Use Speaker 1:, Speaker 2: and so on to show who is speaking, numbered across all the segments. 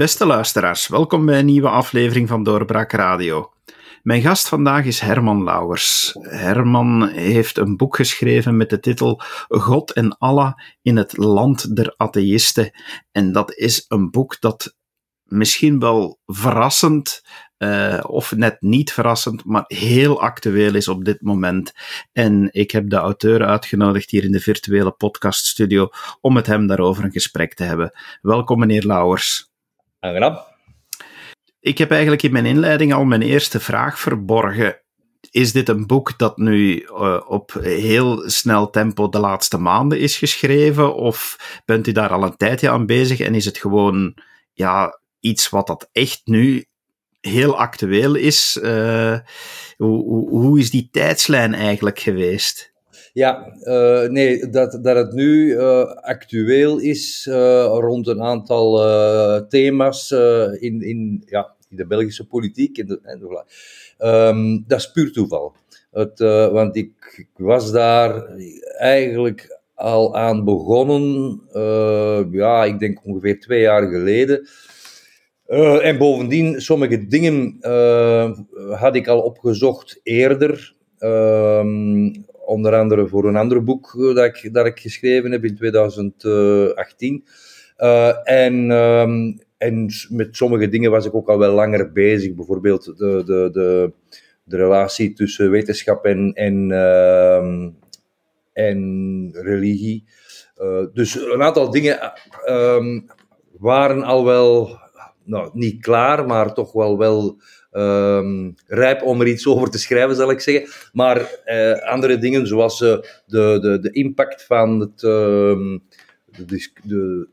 Speaker 1: Beste luisteraars, welkom bij een nieuwe aflevering van Doorbraak Radio. Mijn gast vandaag is Herman Lauwers. Herman heeft een boek geschreven met de titel God en Allah in het land der atheïsten. En dat is een boek dat misschien wel verrassend, uh, of net niet verrassend, maar heel actueel is op dit moment. En ik heb de auteur uitgenodigd hier in de virtuele podcaststudio om met hem daarover een gesprek te hebben. Welkom, meneer Lauwers.
Speaker 2: Aangenaam.
Speaker 1: Ik heb eigenlijk in mijn inleiding al mijn eerste vraag verborgen. Is dit een boek dat nu uh, op heel snel tempo de laatste maanden is geschreven? Of bent u daar al een tijdje aan bezig en is het gewoon ja, iets wat dat echt nu heel actueel is? Uh, hoe, hoe, hoe is die tijdslijn eigenlijk geweest?
Speaker 2: Ja, uh, nee, dat, dat het nu uh, actueel is uh, rond een aantal thema's in, in, ja, in de Belgische politiek. En de, en de, um, dat is puur toeval. Want ik, was daar eigenlijk al aan begonnen, ja, ik denk ongeveer twee jaar geleden. en bovendien, sommige dingen had ik al opgezocht eerder. Ehm, onder andere voor een ander boek eh, dat ik, dat ik geschreven heb in 2018. Uh, eh, en, um, en met sommige dingen was ik ook al wel langer bezig. Bijvoorbeeld de, de, de, de relatie tussen wetenschap en, en, uh, en religie. Dus een aantal dingen um, waren al wel, nou, niet klaar, maar toch wel wel um, rijp om er iets over te schrijven, zal ik zeggen. Maar uh, andere dingen, zoals uh, de, de, de impact van het, uh, de, de,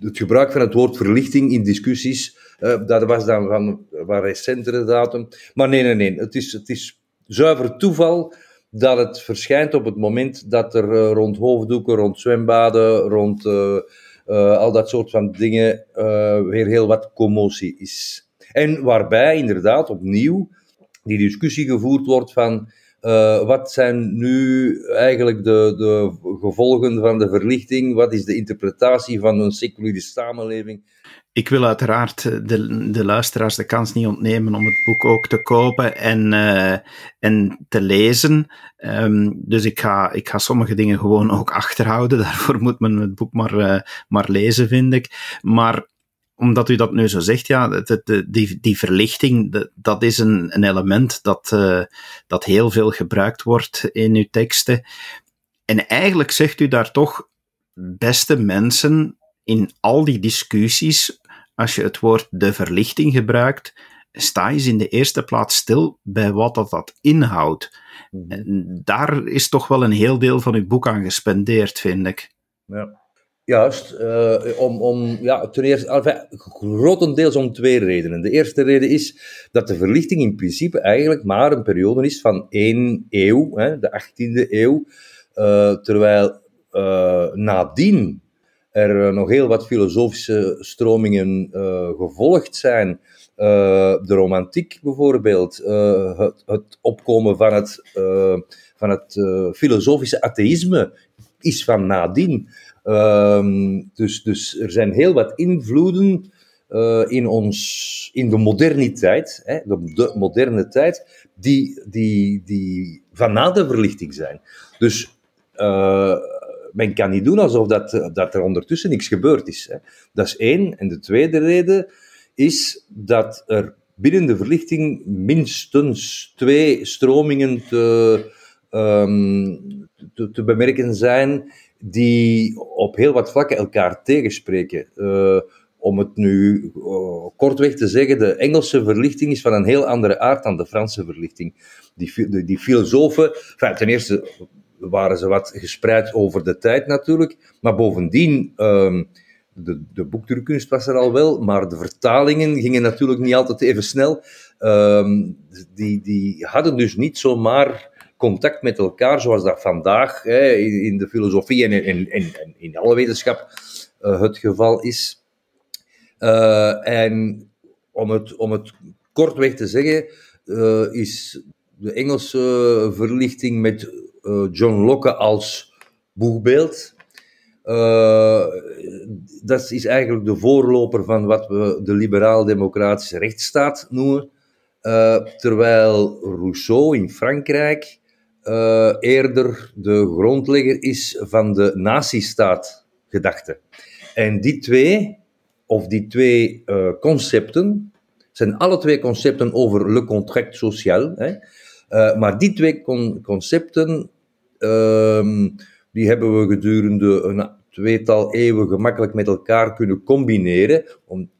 Speaker 2: het gebruik van het woord verlichting in discussies, uh, dat was dan van, van recentere datum. Maar nee, nee, nee. Het is, het is zuiver toeval dat het verschijnt op het moment dat er rond hoofddoeken, rond zwembaden, rond al dat soort van dingen weer heel wat commotie is. En waarbij inderdaad opnieuw die discussie gevoerd wordt van uh, wat zijn nu eigenlijk de, de gevolgen van de verlichting? Wat is de interpretatie van een seculiere samenleving?
Speaker 1: Ik wil uiteraard de, de luisteraars de kans niet ontnemen om het boek ook te kopen en, uh, en te lezen. Um, dus ik ga, ik ga sommige dingen gewoon ook achterhouden. Daarvoor moet men het boek maar, uh, maar lezen, vind ik. Maar omdat u dat nu zo zegt, ja, de, die, die verlichting, dat is een, een element dat, uh, dat heel veel gebruikt wordt in uw teksten. En eigenlijk zegt u daar toch, beste mensen, in al die discussies, als je het woord de verlichting gebruikt, sta je in de eerste plaats stil bij wat dat, dat inhoudt. Mhm. En daar is toch wel een heel deel van uw boek aan gespendeerd, vind ik.
Speaker 2: Ja. Juist, uh, om, om, ja, ten eerste, enfin, grotendeels om twee redenen. De eerste reden is dat de verlichting in principe eigenlijk maar een periode is van één eeuw, hè, de 18e eeuw, uh, terwijl uh, nadien er nog heel wat filosofische stromingen gevolgd zijn. de romantiek bijvoorbeeld, het, het, opkomen van het, van het filosofische atheïsme is van nadien. Um, dus, dus er zijn heel wat invloeden uh, in, ons, in de moderniteit, hè, de, de, moderne tijd, die, die, die van na de verlichting zijn. Dus uh, men kan niet doen alsof dat, dat er ondertussen niks gebeurd is. Hè. Dat is één. En de tweede reden is dat er binnen de verlichting minstens twee stromingen te, um, te, bemerken zijn die op heel wat vlakken elkaar tegenspreken. Uh, om het nu uh, kortweg te zeggen, de Engelse verlichting is van een heel andere aard dan de Franse verlichting. Die, die, filosofen, ten eerste waren ze wat gespreid over de tijd natuurlijk, maar bovendien, um, de, de boekdrukkunst was er al wel, maar de vertalingen gingen natuurlijk niet altijd even snel. Um, die, die hadden dus niet zomaar contact met elkaar, zoals dat vandaag hè, in de filosofie en in, alle wetenschap uh, het geval is. Uh, en om het, om het kortweg te zeggen, uh, is de Engelse verlichting met John Locke als boegbeeld dat is eigenlijk de voorloper van wat we de liberaal-democratische rechtsstaat noemen. terwijl Rousseau in Frankrijk eerder de grondlegger is van de nazistaat gedachte. En die twee, of die twee concepten, zijn alle twee concepten over le contract social. Hè. Uh, maar die twee con concepten, um, die hebben we gedurende een tweetal eeuwen gemakkelijk met elkaar kunnen combineren. Om,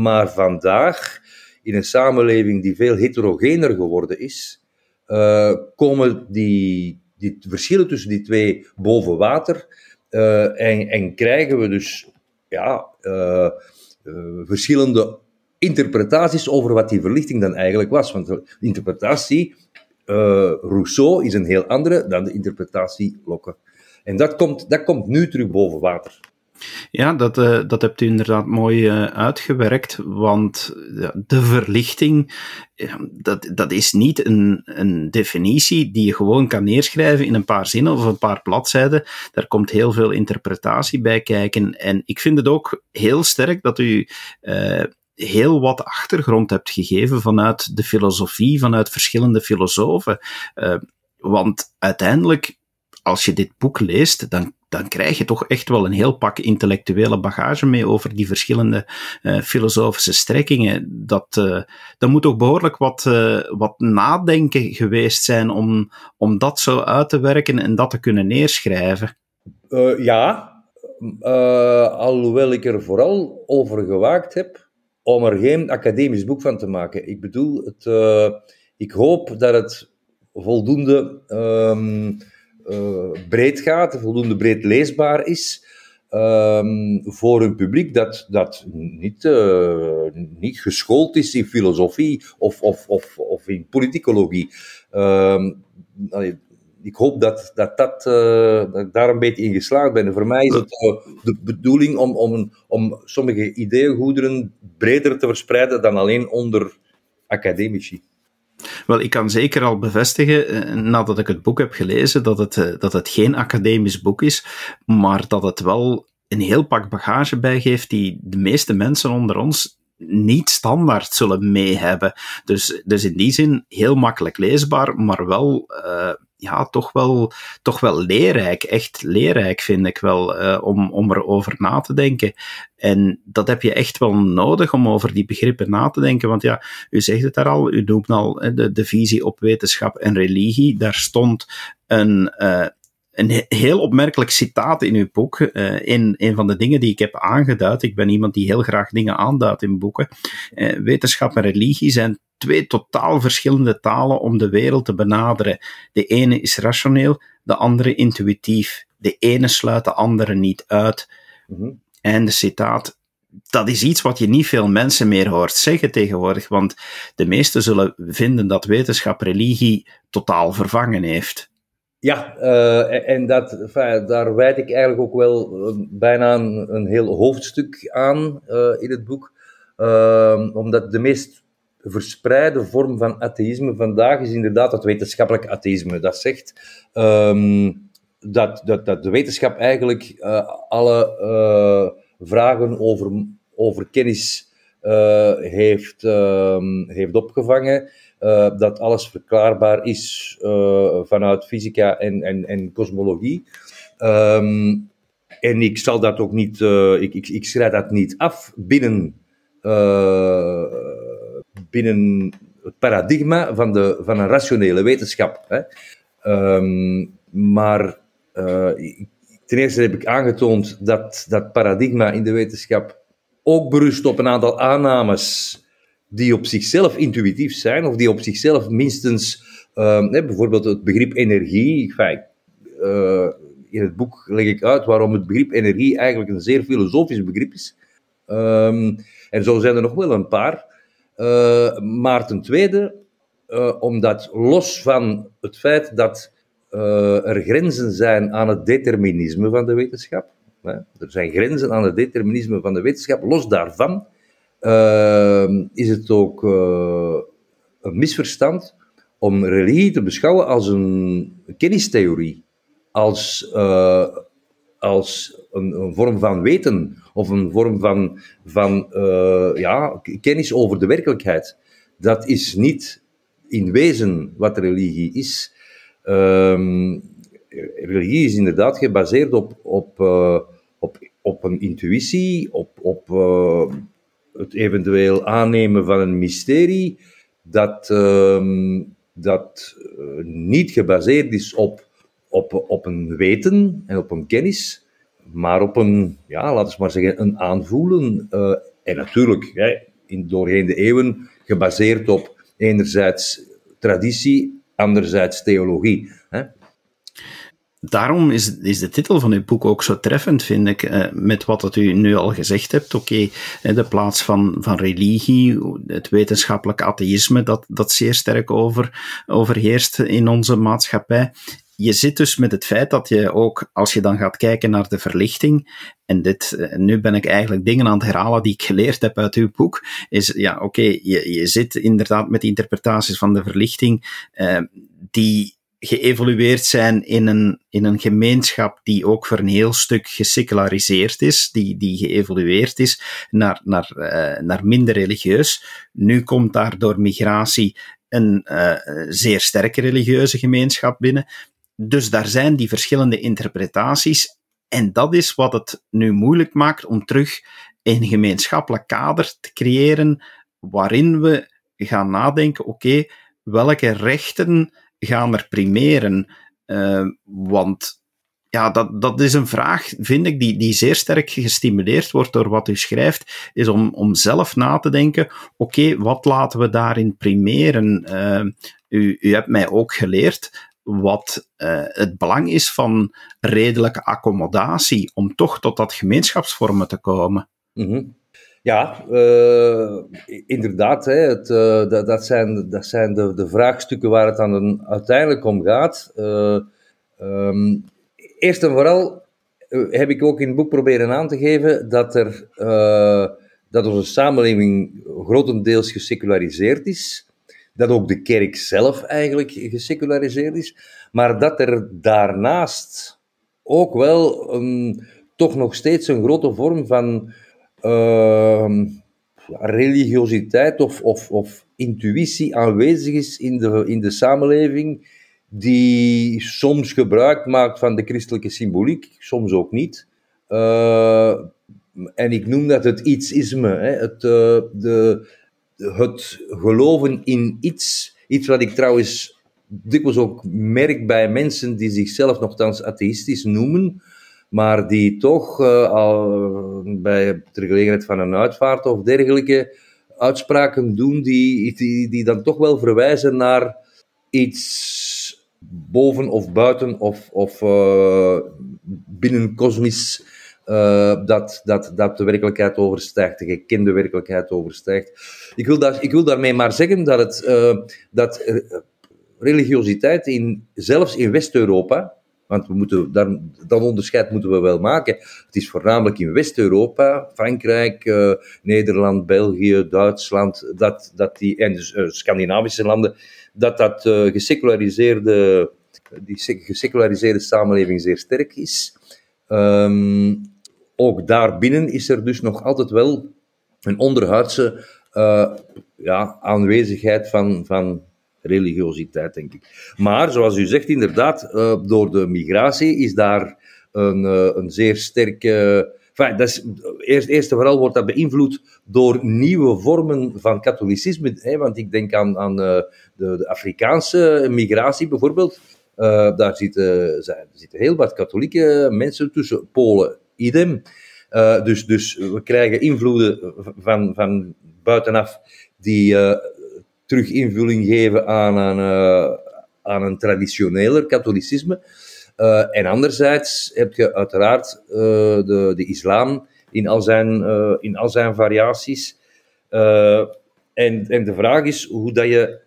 Speaker 2: maar vandaag, in een samenleving die veel heterogener geworden is, uh, komen die, die verschillen tussen die twee boven water. Uh, en, en, krijgen we dus ja, verschillende interpretaties over wat die verlichting dan eigenlijk was. Want de interpretatie Rousseau is een heel andere dan de interpretatie Locke. En dat komt, dat komt nu terug boven water.
Speaker 1: Ja, dat, uh, dat hebt u inderdaad mooi uh, uitgewerkt, want de verlichting, dat, dat is niet een, een definitie die je gewoon kan neerschrijven in een paar zinnen of een paar bladzijden. Daar komt heel veel interpretatie bij kijken. En ik vind het ook heel sterk dat u uh, heel wat achtergrond hebt gegeven vanuit de filosofie, vanuit verschillende filosofen. Want uiteindelijk, als je dit boek leest, dan, dan krijg je toch echt wel een heel pak intellectuele bagage mee over die verschillende uh, filosofische strekkingen. Dat, dat moet toch behoorlijk wat, wat nadenken geweest zijn om, om dat zo uit te werken en dat te kunnen neerschrijven.
Speaker 2: ja, alhoewel ik er vooral over gewaakt heb om er geen academisch boek van te maken. Ik bedoel, het, ik hoop dat het voldoende uh, breed gaat, voldoende breed leesbaar is. Um, voor een publiek dat, dat niet, uh, niet geschoold is in filosofie of, of, of, of in politicologie. Um, ik hoop dat, dat, dat, uh, dat ik daar een beetje in geslaagd ben. En voor mij is het de bedoeling om, om, om sommige ideeëngoederen breder te verspreiden dan alleen onder academici.
Speaker 1: Wel, ik kan zeker al bevestigen, eh, nadat ik het boek heb gelezen, dat het, dat het geen academisch boek is, maar dat het wel een heel pak bagage bijgeeft die de meeste mensen onder ons niet standaard zullen mee hebben. Dus, dus in die zin heel makkelijk leesbaar, maar wel uh, ja, toch wel, toch wel leerrijk. Echt leerrijk vind ik wel, uh, om, om erover na te denken. En dat heb je echt wel nodig om over die begrippen na te denken. Want ja, u zegt het daar al, u noemt al de, de visie op wetenschap en religie. Daar stond een, uh, een heel opmerkelijk citaat in uw boek. In een van de dingen die ik heb aangeduid. Ik ben iemand die heel graag dingen aanduidt in boeken. Wetenschap en religie zijn twee totaal verschillende talen om de wereld te benaderen. De ene is rationeel, de andere intuïtief. De ene sluit de andere niet uit. Mm En de citaat. Dat is iets wat je niet veel mensen meer hoort zeggen tegenwoordig, want de meesten zullen vinden dat wetenschap religie totaal vervangen heeft.
Speaker 2: Ja, uh, en dat, daar wijd ik eigenlijk ook wel uh, bijna een, een, heel hoofdstuk aan uh, in het boek. Omdat de meest verspreide vorm van atheïsme vandaag is inderdaad het wetenschappelijk atheïsme. Dat zegt um, dat, dat, dat de wetenschap eigenlijk alle vragen over, over kennis heeft, ehm, heeft opgevangen. Dat alles verklaarbaar is vanuit fysica en, en, en kosmologie. Um, en ik zal dat ook niet, ik, ik, ik schrijf dat niet af binnen, binnen het paradigma van, de, van een rationele wetenschap. Hè. Um, maar ten eerste heb ik aangetoond dat dat paradigma in de wetenschap ook berust op een aantal aannames die op zichzelf intuïtief zijn, of die op zichzelf minstens, uh, bijvoorbeeld het begrip energie. Uh, in het boek leg ik uit waarom het begrip energie eigenlijk een zeer filosofisch begrip is. Um, en zo zijn er nog wel een paar. Uh, maar ten tweede, omdat los van het feit dat er grenzen zijn aan het determinisme van de wetenschap, hè, er zijn grenzen aan het determinisme van de wetenschap, los daarvan is het ook een misverstand om religie te beschouwen als een kennistheorie, als als een, een, vorm van weten of een vorm van, van uh, ja, kennis over de werkelijkheid. Dat is niet in wezen wat religie is. Um, religie is inderdaad gebaseerd op, op, uh, op, op een intuïtie, op, op uh, het eventueel aannemen van een mysterie, dat, uh, dat niet gebaseerd is op, op, op een weten en op een kennis, maar op een, ja, laten we maar zeggen, een aanvoelen. en natuurlijk, ja, in, doorheen de eeuwen gebaseerd op enerzijds traditie, anderzijds theologie. Hè?
Speaker 1: Daarom is, is de titel van uw boek ook zo treffend, vind ik, eh, met wat dat u nu al gezegd hebt. Oké, de plaats van, van religie, het wetenschappelijk atheïsme, dat, dat zeer sterk over, overheerst in onze maatschappij je zit dus met het feit dat je ook, als je dan gaat kijken naar de verlichting, en dit, eh, nu ben ik eigenlijk dingen aan het herhalen die ik geleerd heb uit uw boek, is, ja, oké, je, je zit inderdaad met interpretaties van de verlichting, eh, die geëvolueerd zijn in een, in een gemeenschap die ook voor een heel stuk geseculariseerd is, die, die geëvolueerd is naar, naar, uh, naar minder religieus. Nu komt daar door migratie een zeer sterke religieuze gemeenschap binnen. Dus daar zijn die verschillende interpretaties. En dat is wat het nu moeilijk maakt om terug een gemeenschappelijk kader te creëren waarin we gaan nadenken, oké, welke rechten gaan er primeren? Uh, want ja, dat, dat is een vraag, vind ik, die, die zeer sterk gestimuleerd wordt door wat u schrijft, is om, om zelf na te denken, oké, wat laten we daarin primeren? Uh, u, u hebt mij ook geleerd wat uh, het belang is van redelijke accommodatie om toch tot dat gemeenschapsvormen te komen.
Speaker 2: -hmm. Ja, uh, inderdaad. Hè, het, uh, dat, dat, zijn, dat zijn de, vraagstukken waar het dan uiteindelijk om gaat. Um, eerst en vooral heb ik ook in het boek proberen aan te geven dat, er, dat onze samenleving grotendeels geseculariseerd is dat ook de kerk zelf eigenlijk geseculariseerd is, maar dat er daarnaast ook wel toch nog steeds een grote vorm van uh, religiositeit of, of, of intuïtie aanwezig is in de, in de samenleving, die soms gebruik maakt van de christelijke symboliek, soms ook niet. Uh, en ik noem dat het ietsisme, hè, het, uh, de, het geloven in iets, iets wat ik trouwens dikwijls ook merk bij mensen die zichzelf nogthans atheïstisch noemen, maar die toch uh, al bij de gelegenheid van een uitvaart of dergelijke uitspraken doen die, die, die dan toch wel verwijzen naar iets boven of buiten of, of uh, binnen kosmisch uh, dat, dat, dat de werkelijkheid overstijgt, de gekende werkelijkheid overstijgt. Ik wil, daar, ik wil daarmee maar zeggen dat, het, uh, dat religiositeit, in, zelfs in West-Europa, want we moeten, daar, dat onderscheid moeten we wel maken. Het is voornamelijk in West-Europa, Frankrijk, uh, Nederland, België, Duitsland, dat, dat die, en Scandinavische landen, dat dat geseculariseerde, die geseculariseerde samenleving zeer sterk is. Um, ook daarbinnen is er dus nog altijd wel een onderhuidse uh, ja, aanwezigheid van, van religiositeit, denk ik. Maar, zoals u zegt, inderdaad, uh, door de migratie is daar een, uh, een zeer sterke... Dat is, eerst, eerst en vooral wordt dat beïnvloed door nieuwe vormen van katholicisme. Hè, want ik denk aan, aan de, de, Afrikaanse migratie bijvoorbeeld. daar zitten, zijn, zitten heel wat katholieke mensen tussen, Polen, idem. Uh, dus, dus we krijgen invloeden van, van buitenaf die uh, terug invulling geven aan een, uh, aan een traditioneler katholicisme. en anderzijds heb je uiteraard de, de islam in al zijn, in al zijn variaties. en, en de vraag is hoe dat je,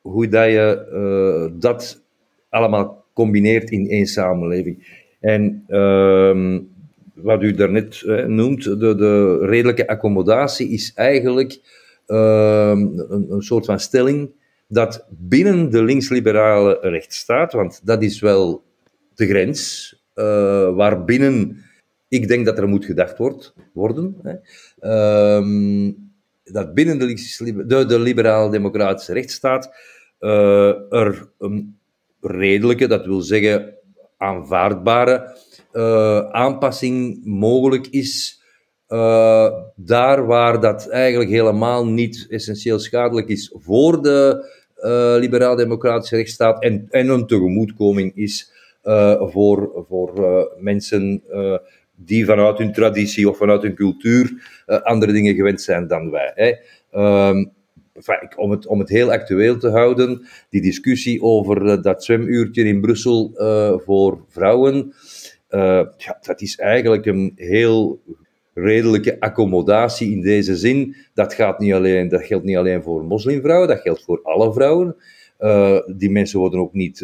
Speaker 2: hoe dat, je dat allemaal combineert in één samenleving. En uh, wat u daarnet eh, noemt, de, de redelijke accommodatie is eigenlijk uh, een, soort van stelling dat binnen de linksliberale rechtsstaat, want dat is wel de grens, uh, waarbinnen ik denk dat er moet gedacht wordt, worden. Hè. Ehm, dat binnen de, de, de liberaal-democratische rechtsstaat uh, er een redelijke, dat wil zeggen aanvaardbare, uh, aanpassing mogelijk is. Uh, daar waar dat eigenlijk helemaal niet essentieel schadelijk is voor de uh, liberaal-democratische rechtsstaat en, en een tegemoetkoming is voor, voor mensen die vanuit hun traditie of vanuit hun cultuur andere dingen gewend zijn dan wij. Hè. Um, om, het, om het heel actueel te houden, die discussie over uh, dat zwemuurtje in Brussel uh, voor vrouwen, uh, ja, dat is eigenlijk een heel redelijke accommodatie in deze zin. Dat, gaat niet alleen, dat geldt niet alleen voor moslimvrouwen, dat geldt voor alle vrouwen. die mensen worden ook niet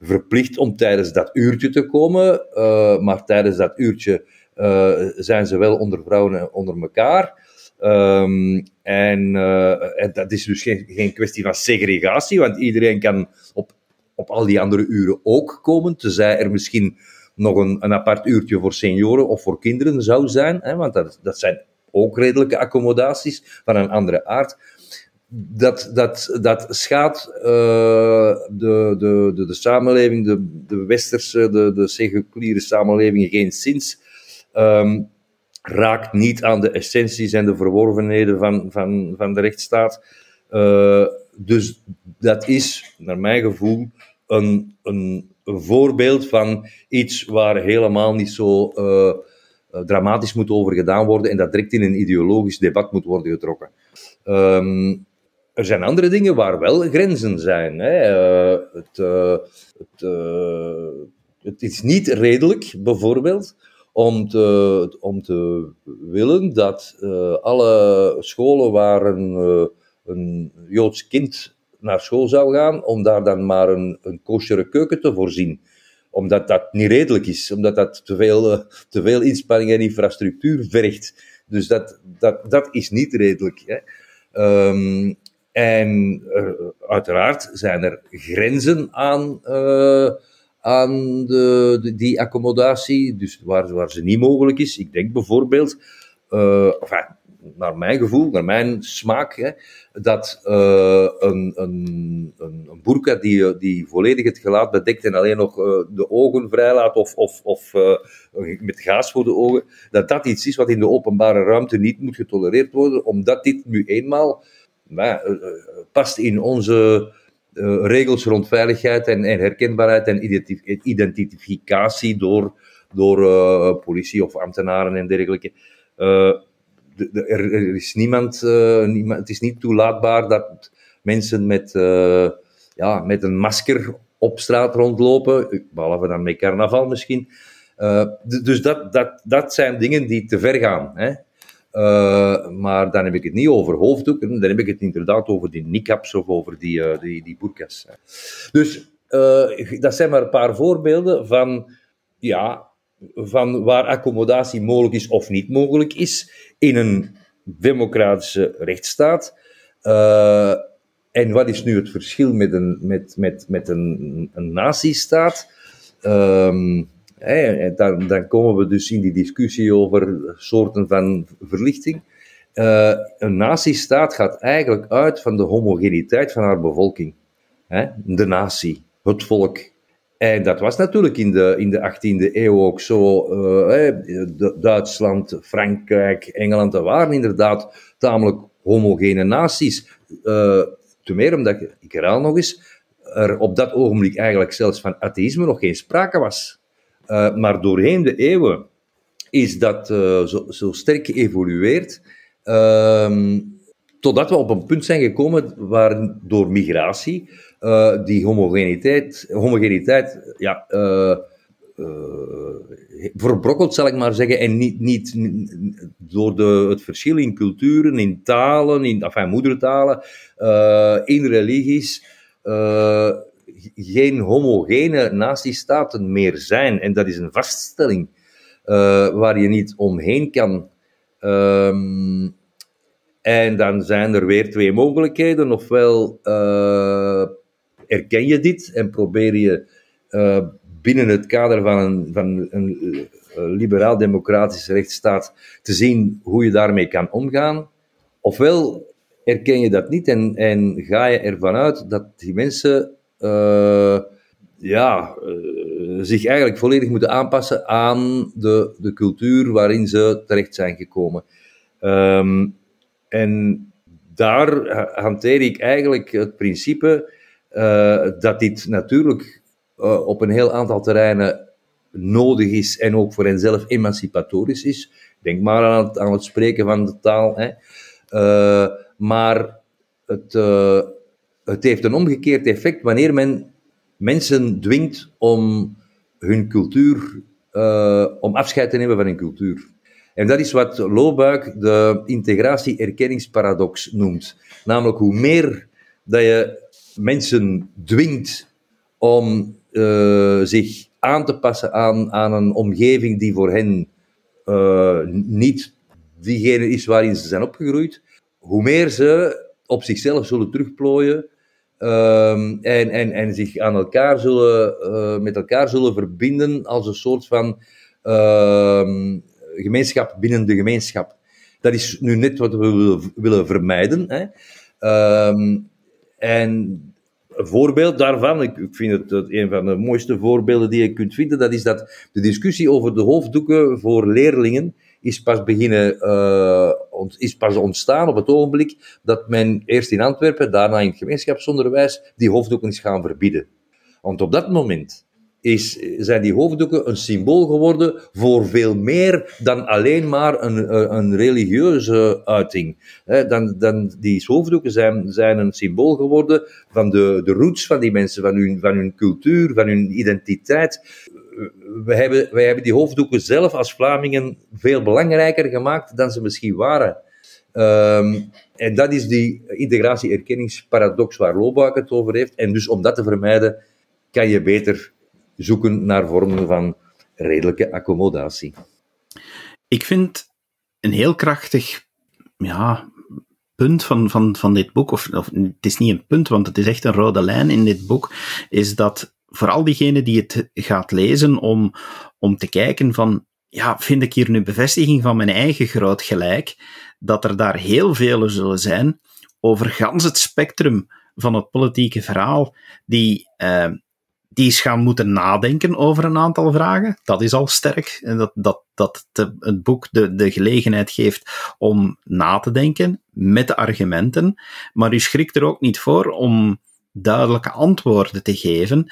Speaker 2: verplicht om tijdens dat uurtje te komen, maar tijdens dat uurtje zijn ze wel onder vrouwen onder elkaar. En, uh, en, dat is dus geen, kwestie van segregatie, want iedereen kan op, op al die andere uren ook komen, tenzij er misschien nog een, een apart uurtje voor senioren of voor kinderen zou zijn, hè, want dat, dat zijn ook redelijke accommodaties van een andere aard. Dat, dat, dat schaadt uh, de, de, de, samenleving, de, de westerse, de, de seculiere samenleving geen zins. Um, raakt niet aan de essenties en de verworvenheden van, van, van de rechtsstaat. Uh, dus dat is, naar mijn gevoel, een, een, voorbeeld van iets waar helemaal niet zo uh, dramatisch moet over gedaan worden en dat direct in een ideologisch debat moet worden getrokken. Um, er zijn andere dingen waar wel grenzen zijn. Hè. Uh, het, het, het is niet redelijk, bijvoorbeeld, om te, om te willen dat uh, alle scholen waar een, uh, een Joods kind naar school zou gaan, om daar dan maar een, een keuken te voorzien. Omdat dat niet redelijk is, omdat dat te veel, uh, te veel inspanning en infrastructuur vergt. Dus dat, dat, dat is niet redelijk. Hè. Um, en uiteraard zijn er grenzen aan aan de, die accommodatie, dus waar, waar ze niet mogelijk is. Ik denk bijvoorbeeld, uh, naar mijn gevoel, naar mijn smaak, hè, dat uh, een, een, een, burka die, die volledig het gelaat bedekt en alleen nog de ogen vrijlaat of, of, of met gaas voor de ogen, dat dat iets is wat in de openbare ruimte niet moet getolereerd worden, omdat dit nu eenmaal past in onze uh, regels rond veiligheid en, en herkenbaarheid en identificatie door, door uh, politie of ambtenaren en dergelijke. Uh, de, er, er, is niemand, niemand, het is niet toelaatbaar dat mensen met, ja, met een masker op straat rondlopen, behalve dan met carnaval misschien. dus dat, dat, dat zijn dingen die te ver gaan. Hè? Uh, maar dan heb ik het niet over hoofddoeken, dan heb ik het inderdaad over die niqabs of over die, uh, die, die. Dus uh, dat zijn maar een paar voorbeelden van, ja, van waar accommodatie mogelijk is of niet mogelijk is in een democratische rechtsstaat. en wat is nu het verschil met een, met, met, met een, een nazistaat? Um, dan, dan, komen we dus in die discussie over soorten van verlichting. Uh, een nazistaat gaat eigenlijk uit van de homogeniteit van haar bevolking. De natie, het volk. En dat was natuurlijk in de, in de 18e eeuw ook zo. Uh, Duitsland, Frankrijk, Engeland, waren inderdaad tamelijk homogene naties. Uh, te meer omdat, ik herhaal nog eens, er op dat ogenblik eigenlijk zelfs van atheïsme nog geen sprake was. Uh, maar doorheen de eeuwen is dat uh, zo, zo, sterk geëvolueerd, uh, totdat we op een punt zijn gekomen waar door migratie uh, die homogeniteit, homogeniteit ja, verbrokkeld, zal ik maar zeggen, en niet, niet door de, het verschil in culturen, in talen, in enfin, moedertalen, in religies geen homogene nazistaten meer zijn. En dat is een vaststelling uh, waar je niet omheen kan. Um, en dan zijn er weer twee mogelijkheden. Ofwel uh, erken je dit en probeer je uh, binnen het kader van een, van een liberaal-democratische rechtsstaat te zien hoe je daarmee kan omgaan. Ofwel erken je dat niet en, en ga je ervan uit dat die mensen ja, uh, zich eigenlijk volledig moeten aanpassen aan de, de cultuur waarin ze terecht zijn gekomen. Um, en daar hanteer ik eigenlijk het principe uh, dat dit natuurlijk op een heel aantal terreinen nodig is en ook voor henzelf emancipatorisch is. Denk maar aan het, aan het spreken van de taal. Hè. Maar het, het heeft een omgekeerd effect wanneer men mensen dwingt om hun cultuur, uh, om afscheid te nemen van hun cultuur. En dat is wat Loobuik de integratie-erkenningsparadox noemt. Namelijk, hoe meer dat je mensen dwingt om uh, zich aan te passen aan, aan een omgeving die voor hen uh, niet diegene is waarin ze zijn opgegroeid, hoe meer ze op zichzelf zullen terugplooien um, en, en, en zich aan elkaar zullen, uh, met elkaar zullen verbinden als een soort van uh, gemeenschap binnen de gemeenschap. Dat is nu net wat we willen, vermijden. Hè. Um, en een voorbeeld daarvan, ik, vind het, een van de mooiste voorbeelden die je kunt vinden, dat is dat de discussie over de hoofddoeken voor leerlingen is pas beginnen, uh, is pas ontstaan op het ogenblik dat men eerst in Antwerpen, daarna in het gemeenschapsonderwijs, die hoofddoeken is gaan verbieden. Want op dat moment is, zijn die hoofddoeken een symbool geworden voor veel meer dan alleen maar een, een religieuze uiting. dan, dan, die hoofddoeken zijn, zijn een symbool geworden van de, de roots van die mensen, van hun, van hun cultuur, van hun identiteit. We hebben, wij hebben die hoofddoeken zelf als Vlamingen veel belangrijker gemaakt dan ze misschien waren. Um, en dat is die integratie-erkenningsparadox waar Lobuik het over heeft. En dus om dat te vermijden, kan je beter zoeken naar vormen van redelijke accommodatie.
Speaker 1: Ik vind een heel krachtig ja, punt van, van, van dit boek, of het is niet een punt, want het is echt een rode lijn in dit boek, is dat vooral diegene die het gaat lezen om, om te kijken van, ja, vind ik hier nu bevestiging van mijn eigen groot gelijk, dat er daar heel vele zullen zijn over gans het spectrum van het politieke verhaal, die, uh, die is gaan moeten nadenken over een aantal vragen. Dat is al sterk. En dat, dat, dat de, het boek de, de gelegenheid geeft om na te denken met de argumenten. Maar u schrikt er ook niet voor om duidelijke antwoorden te geven.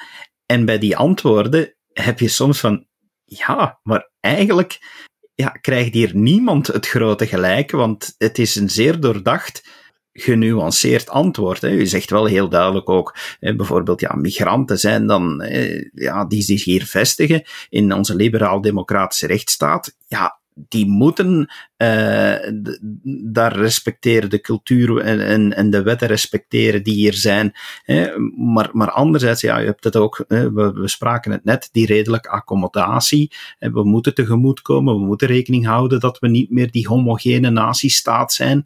Speaker 1: En bij die antwoorden heb je soms van, ja, maar eigenlijk ja, krijgt hier niemand het grote gelijk, want het is een zeer doordacht genuanceerd antwoord. Hè. U zegt wel heel duidelijk ook, hè, bijvoorbeeld, ja, migranten zijn dan, hè, ja, die zich hier vestigen in onze liberaal-democratische rechtsstaat. Ja, die moeten uh, daar respecteren, de cultuur en, en, en, de wetten respecteren die hier zijn. Hè. Maar, maar anderzijds, ja, je hebt het ook, hè, we, we, spraken het net, die redelijke accommodatie. Hè, we moeten tegemoetkomen, we moeten rekening houden dat we niet meer die homogene natiestaat zijn.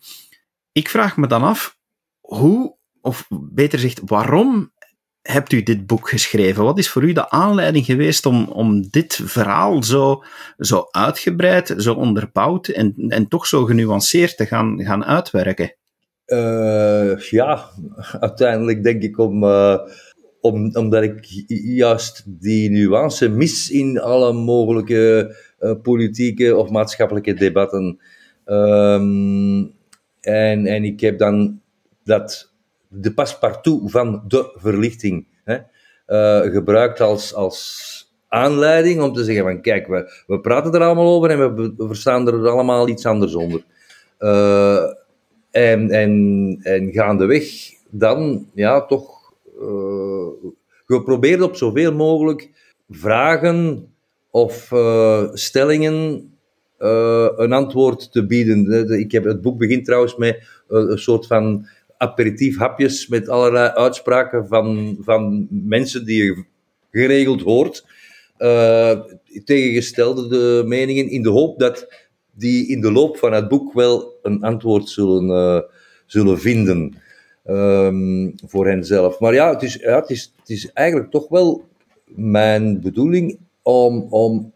Speaker 1: Ik vraag me dan af, hoe, of beter gezegd, waarom hebt u dit boek geschreven? Wat is voor u de aanleiding geweest om, om dit verhaal zo, zo uitgebreid, zo onderbouwd en, en toch zo genuanceerd te gaan, gaan uitwerken?
Speaker 2: Uh, ja, uiteindelijk denk ik om, uh, om, omdat ik juist die nuance mis in alle mogelijke uh, politieke of maatschappelijke debatten. Ehm, en, en ik heb dan dat, de paspartout van de verlichting hè, uh, gebruikt als, als aanleiding om te zeggen van kijk, we, we praten er allemaal over en we, verstaan er allemaal iets anders onder. Uh, en, en, en gaandeweg dan, ja, toch uh, geprobeerd op zoveel mogelijk vragen of stellingen een antwoord te bieden. Ik heb, het boek begint trouwens met een soort van aperitief hapjes met allerlei uitspraken van, van mensen die je geregeld hoort. Uh, tegengestelde de meningen in de hoop dat die in de loop van het boek wel een antwoord zullen, zullen vinden um, voor henzelf. Maar ja, het is, ja het, is, het is eigenlijk toch wel mijn bedoeling om, om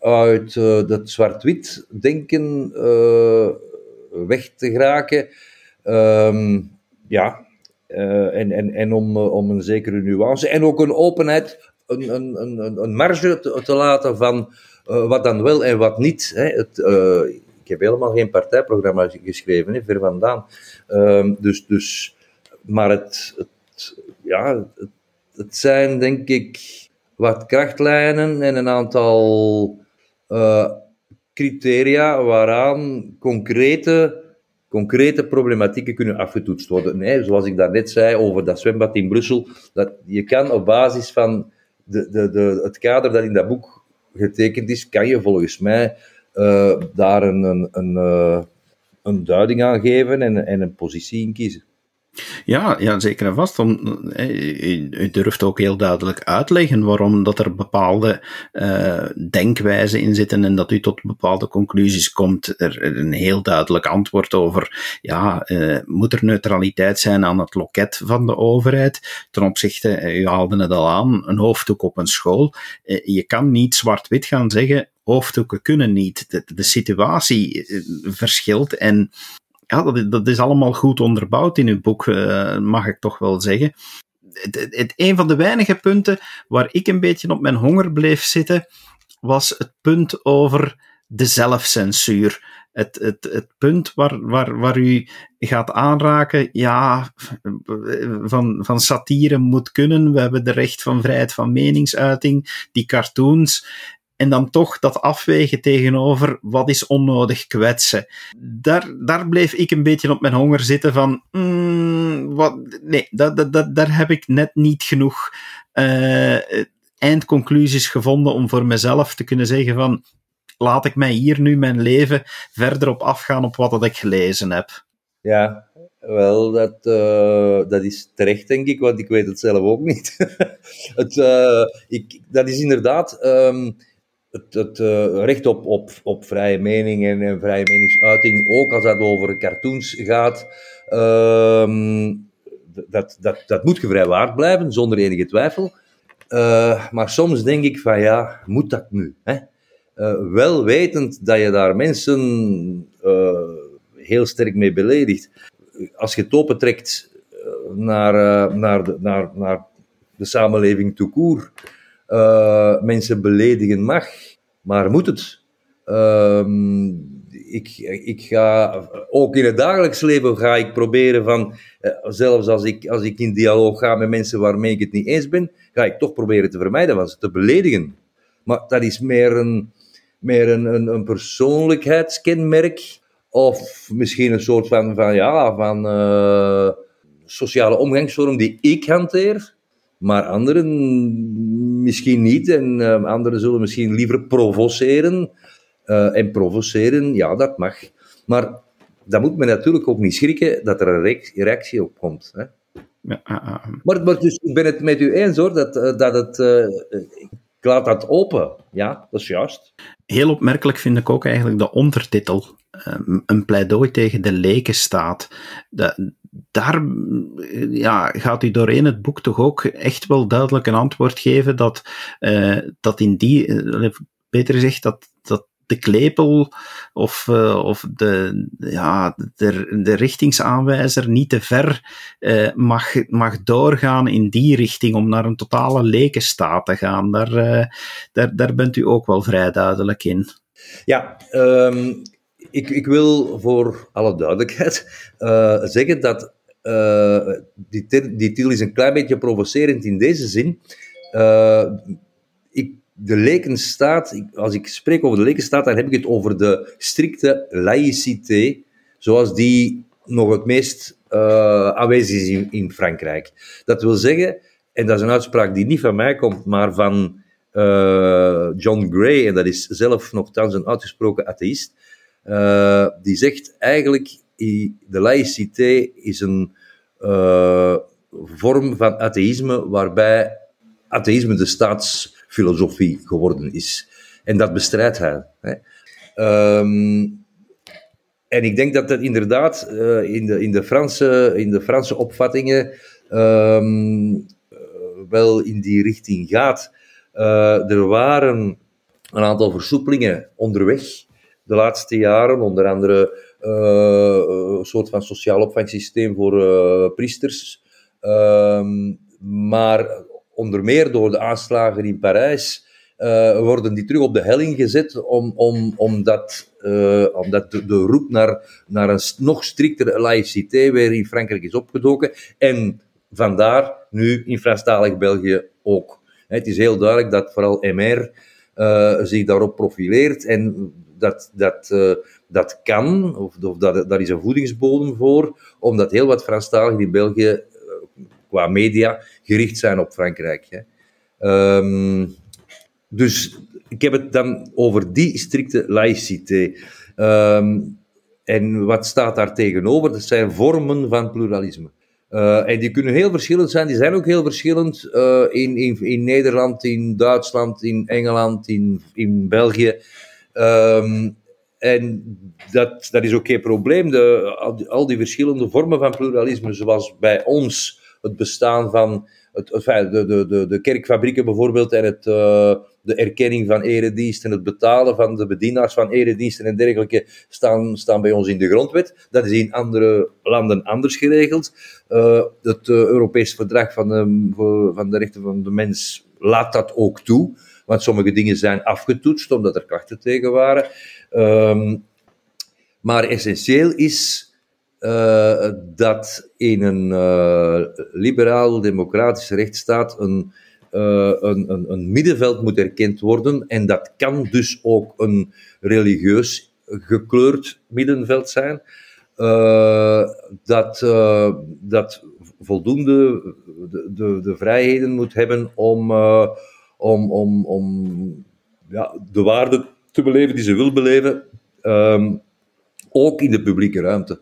Speaker 2: uit uh, dat zwart-wit denken weg te geraken. Um, ja, uh, en, en, en om, om een zekere nuance en ook een openheid, een, een, een, een marge te, te laten van wat dan wel en wat niet. Hè. Het, ik heb helemaal geen partijprogramma geschreven, hè, ver vandaan. Um, dus, dus, maar het, het ja, het, het zijn denk ik wat krachtlijnen en een aantal criteria waaraan concrete, concrete problematieken kunnen afgetoetst worden. Nee, zoals ik daarnet zei over dat zwembad in Brussel, dat je kan op basis van de, de, de, het kader dat in dat boek getekend is, kan je volgens mij uh, daar een, een, een, uh, een duiding aan geven en, en een positie in kiezen.
Speaker 1: Ja, ja, zeker en vast. Om, u, u, durft ook heel duidelijk uitleggen waarom dat er bepaalde uh, denkwijzen in zitten en dat u tot bepaalde conclusies komt. Er een heel duidelijk antwoord over, ja, uh, moet er neutraliteit zijn aan het loket van de overheid ten opzichte, u haalde het al aan, een hoofddoek op een school. Je kan niet zwart-wit gaan zeggen, hoofddoeken kunnen niet. De, de situatie verschilt en ja, dat, dat is allemaal goed onderbouwd in uw boek, uh, mag ik toch wel zeggen. Het, het, een van de weinige punten waar ik een beetje op mijn honger bleef zitten, was het punt over de zelfcensuur. Het, het, het punt waar, waar, waar u gaat aanraken, ja, van, van satire moet kunnen. We hebben de recht van vrijheid van meningsuiting, die cartoons. En dan toch dat afwegen tegenover wat is onnodig kwetsen. Daar, daar bleef ik een beetje op mijn honger zitten van, mm, wat, nee, dat, dat, dat, daar heb ik net niet genoeg uh, eindconclusies gevonden om voor mezelf te kunnen zeggen van, laat ik mij hier nu mijn leven verder op afgaan op wat dat ik gelezen heb.
Speaker 2: Ja, wel, dat, uh, dat is terecht, denk ik, want ik weet het zelf ook niet. het, uh, ik, dat is inderdaad... Um, het, het uh, recht op, op, op vrije mening en, vrije meningsuiting, ook als dat over cartoons gaat, uh, dat, dat, dat moet gevrijwaard blijven, zonder enige twijfel. Uh, maar soms denk ik van ja, moet dat nu? Hè? Uh, wel wetend dat je daar mensen heel sterk mee beledigt. Als je het opentrekt naar, naar, de, naar, naar de samenleving uh, mensen beledigen mag, maar moet het? Uh, ik, ik ga, ook in het dagelijks leven ga ik proberen van, uh, zelfs als ik, als ik in dialoog ga met mensen waarmee ik het niet eens ben, ga ik toch proberen te vermijden van ze te beledigen. Maar dat is meer een, meer een, een, persoonlijkheidskenmerk, of misschien een soort van, van ja, van uh, sociale omgangsvorm die ik hanteer maar anderen misschien niet. En uh, anderen zullen misschien liever provoceren. Uh, en provoceren, ja, dat mag. Maar dan moet men natuurlijk ook niet schrikken dat er een reactie op komt. Hè? Ja, uh, maar, maar, dus ik ben het met u eens hoor, dat, uh, dat het. ik laat dat open. Ja, dat is juist.
Speaker 1: Heel opmerkelijk vind ik ook eigenlijk de ondertitel. een pleidooi tegen de lekenstaat. De, daar ja, gaat u doorheen het boek toch ook echt wel duidelijk een antwoord geven dat, uh, dat in die, uh, beter gezegd, dat, dat de klepel of, uh, of de, ja, de, de richtingsaanwijzer niet te ver mag, mag doorgaan in die richting om naar een totale lekenstaat te gaan. Daar, daar, daar bent u ook wel vrij duidelijk in.
Speaker 2: Ja, um, ik, ik wil voor alle duidelijkheid uh, zeggen dat uh, die, die titel is een klein beetje provocerend in deze zin. Uh, ik, de lekenstaat, als ik spreek over de lekenstaat, dan heb ik het over de strikte laïcité, zoals die nog het meest aanwezig is in, in, Frankrijk. Dat wil zeggen, en dat is een uitspraak die niet van mij komt, maar van John Gray, en dat is zelf nogthans een uitgesproken atheïst, uh, die zegt eigenlijk, de laïcité is een uh, vorm van atheïsme waarbij atheïsme de staatsfilosofie geworden is. En dat bestrijdt hij. Hè. Um, en ik denk dat dat inderdaad uh, in, de, in, de Franse, in de Franse opvattingen um, wel in die richting gaat. er waren een aantal versoepelingen onderweg de laatste jaren, onder andere een soort van sociaal opvangsysteem voor priesters. Ehm, maar onder meer door de aanslagen in Parijs uh, worden die terug op de helling gezet, om, om, omdat, omdat de, roep naar, naar een nog striktere laïcité weer in Frankrijk is opgedoken. En vandaar nu in Franstalig België ook. Het is heel duidelijk dat vooral MR zich daarop profileert en dat, dat, dat kan, of, of dat, daar is een voedingsbodem voor, omdat heel wat Franstaligen in België qua media gericht zijn op Frankrijk. Hè. Um, dus ik heb het dan over die strikte laïcité. Um, en wat staat daar tegenover? Dat zijn vormen van pluralisme. Uh, en die kunnen heel verschillend zijn. Die zijn ook heel verschillend in, in, in Nederland, in Duitsland, in Engeland, in, in België. Um, en dat, dat is ook geen probleem. De, al, die, verschillende vormen van pluralisme, zoals bij ons het bestaan van het, de, de, de, de kerkfabrieken bijvoorbeeld en het, uh, de erkenning van erediensten, het betalen van de bedienaars van erediensten en dergelijke staan, staan bij ons in de grondwet. Dat is in andere landen anders geregeld. Uh, het uh, Europees Verdrag van van de Rechten van de Mens laat dat ook toe, want sommige dingen zijn afgetoetst omdat er klachten tegen waren. Um, maar essentieel is uh, dat in een uh, liberaal-democratische rechtsstaat een, uh, een, een, een, middenveld moet erkend worden. En dat kan dus ook een religieus gekleurd middenveld zijn. dat, dat voldoende de, de, de, vrijheden moet hebben om, om, om, om ja, de waarden te beleven die ze wil beleven. Um, ook in de publieke ruimte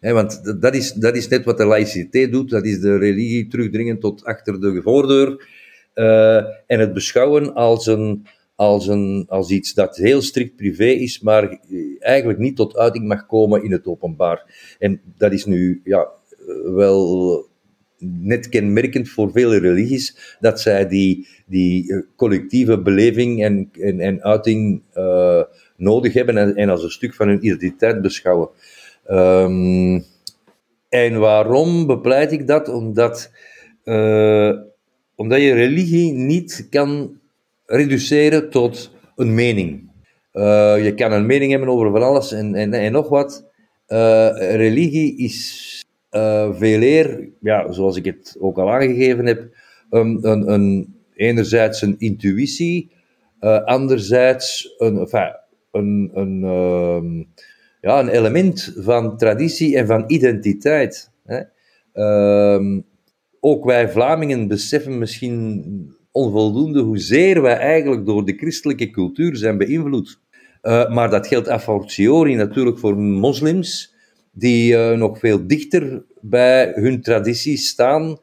Speaker 2: want dat is, dat is net wat de laïciteit doet, dat is de religie terugdringen tot achter de voordeur uh, en het beschouwen als, een, als, een, als iets dat heel strikt privé is, maar eigenlijk niet tot uiting mag komen in het openbaar. En dat is nu ja, wel net kenmerkend voor vele religies, dat zij die, die eh, collectieve beleving en, en, en uiting uh, nodig hebben en, en als een stuk van hun identiteit beschouwen. Um, en waarom bepleit ik dat? Omdat, uh, omdat je religie niet kan reduceren tot een mening. Je kan een mening hebben over van alles en, en, en nog wat. Religie is veel eer, ja, zoals ik het ook al aangegeven heb, een, een, een enerzijds een intuïtie, anderzijds een, enfin, een, een ehm, ja, een element van traditie en van identiteit. Hè. Um, ook wij Vlamingen beseffen misschien onvoldoende hoezeer wij eigenlijk door de christelijke cultuur zijn beïnvloed. Uh, maar dat geldt a fortiori natuurlijk voor moslims, die uh, nog veel dichter bij hun tradities staan.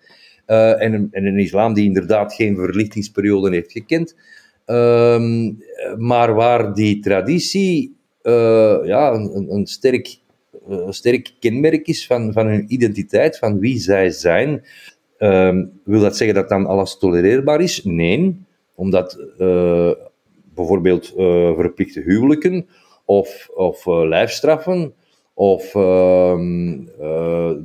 Speaker 2: Uh, en, en, een islam die inderdaad geen verlichtingsperiode heeft gekend. Ehm, maar waar die traditie uh, ja, een, een, sterk, eh, een sterk kenmerk is van, van hun identiteit, van wie zij zijn. Uh, wil dat zeggen dat dan alles tolereerbaar is? Nee, omdat bijvoorbeeld verplichte huwelijken of, of lijfstraffen of ehm,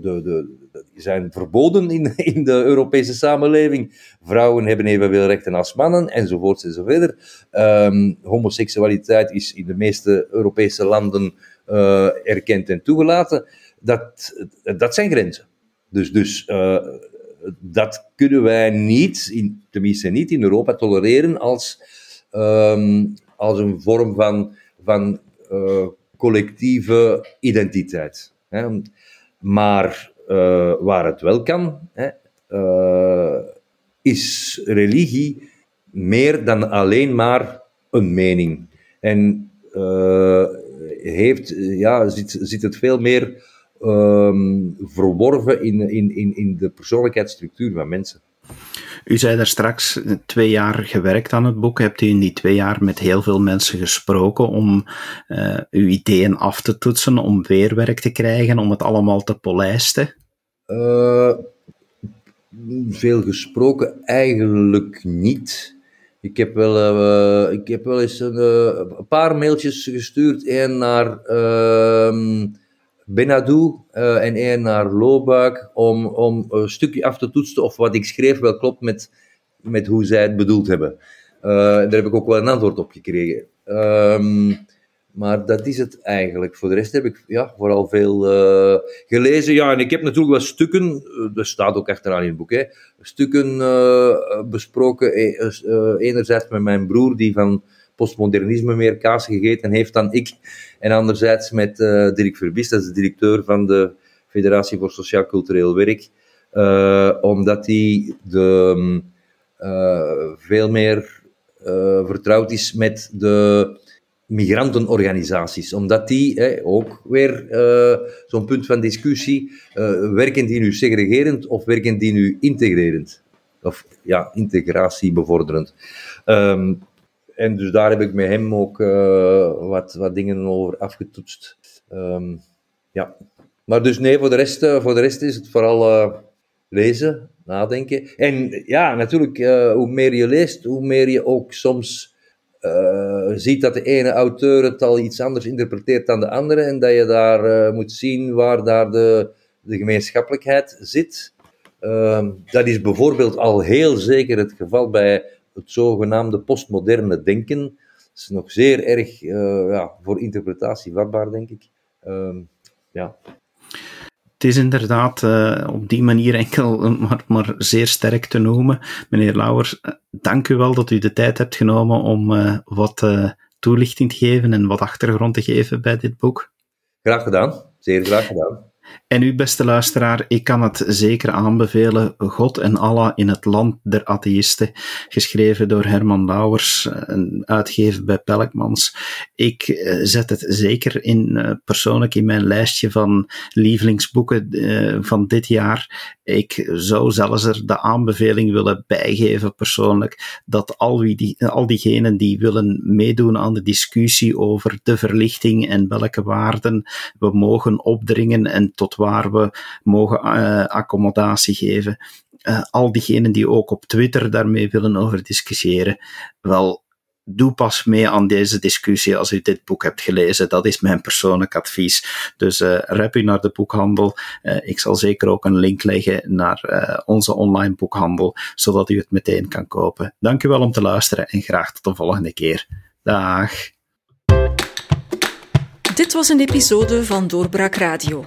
Speaker 2: de, de, zijn verboden in, in de Europese samenleving. Vrouwen hebben evenveel rechten als mannen, enzovoort enzovoort. Um, homoseksualiteit is in de meeste Europese landen uh, erkend en toegelaten. Dat, dat zijn grenzen. Dus, dus uh, dat kunnen wij niet, in, tenminste niet in Europa, tolereren als, um, als een vorm van, van collectieve identiteit. Hè. Maar uh, waar het wel kan, hè, uh, is religie meer dan alleen maar een mening. En uh, heeft, ja, zit, zit het veel meer um, verworven in, in, in, in de persoonlijkheidsstructuur van mensen.
Speaker 1: U zei daar straks twee jaar gewerkt aan het boek. Hebt u in die twee jaar met heel veel mensen gesproken om uh, uw ideeën af te toetsen, om weerwerk te krijgen, om het allemaal te polijsten?
Speaker 2: Uh, veel gesproken eigenlijk niet. Ik heb wel, uh, ik heb wel eens een, paar mailtjes gestuurd. één naar uh, Benadou en één naar Lobuik. Om, om een stukje af te toetsen of wat ik schreef wel klopt met, met hoe zij het bedoeld hebben. daar heb ik ook wel een antwoord op gekregen. Ehm, maar dat is het eigenlijk. Voor de rest heb ik ja, vooral veel uh, gelezen. Ja, en ik heb natuurlijk wel stukken, uh, dat staat ook achteraan in het boek, hè, stukken uh, besproken. enerzijds met mijn broer, die van postmodernisme meer kaas gegeten heeft dan ik. En anderzijds met Dirk Verbist, dat is de directeur van de Federatie voor Sociaal Cultureel Werk. omdat hij de, veel meer vertrouwd is met de migrantenorganisaties, omdat die hè, ook weer zo'n punt van discussie, uh, werken die nu segregerend of werken die nu integrerend? Of ja, integratie bevorderend. Um, en dus daar heb ik met hem ook uh, wat, wat dingen over afgetoetst. Um, ja. Maar dus nee, voor de rest, voor de rest is het vooral lezen, nadenken. En ja, natuurlijk, hoe meer je leest, hoe meer je ook soms ziet dat de ene auteur het al iets anders interpreteert dan de andere en dat je daar moet zien waar daar de, de gemeenschappelijkheid zit. Uh, dat is bijvoorbeeld al heel zeker het geval bij het zogenaamde postmoderne denken. Dat is nog zeer erg uh, ja, voor interpretatie vatbaar, denk ik. Ehm, ja.
Speaker 1: Het is inderdaad uh, op die manier enkel maar, maar, zeer sterk te noemen. Meneer Lauwers, eh, dank u wel dat u de tijd hebt genomen om uh, wat uh, toelichting te geven en wat achtergrond te geven bij dit boek.
Speaker 2: Graag gedaan, zeer graag gedaan.
Speaker 1: En u, beste luisteraar, ik kan het zeker aanbevelen. God en Allah in het land der atheïsten, geschreven door Herman Lauwers, een uitgever bij Pelkmans. Ik eh, zet het zeker in, eh, persoonlijk in mijn lijstje van lievelingsboeken eh, van dit jaar. Ik zou zelfs er de aanbeveling willen bijgeven, persoonlijk, dat al, wie die, al diegenen die willen meedoen aan de discussie over de verlichting en welke waarden we mogen opdringen en tot waar we mogen uh, accommodatie geven. Uh, al diegenen die ook op Twitter daarmee willen over discussiëren, wel, doe pas mee aan deze discussie als u dit boek hebt gelezen. Dat is mijn persoonlijk advies. Dus uh, rep u naar de boekhandel. Ik zal zeker ook een link leggen naar onze online boekhandel, zodat u het meteen kan kopen. Dank u wel om te luisteren en graag tot de volgende keer. Dag.
Speaker 3: Dit was een episode van Doorbraak Radio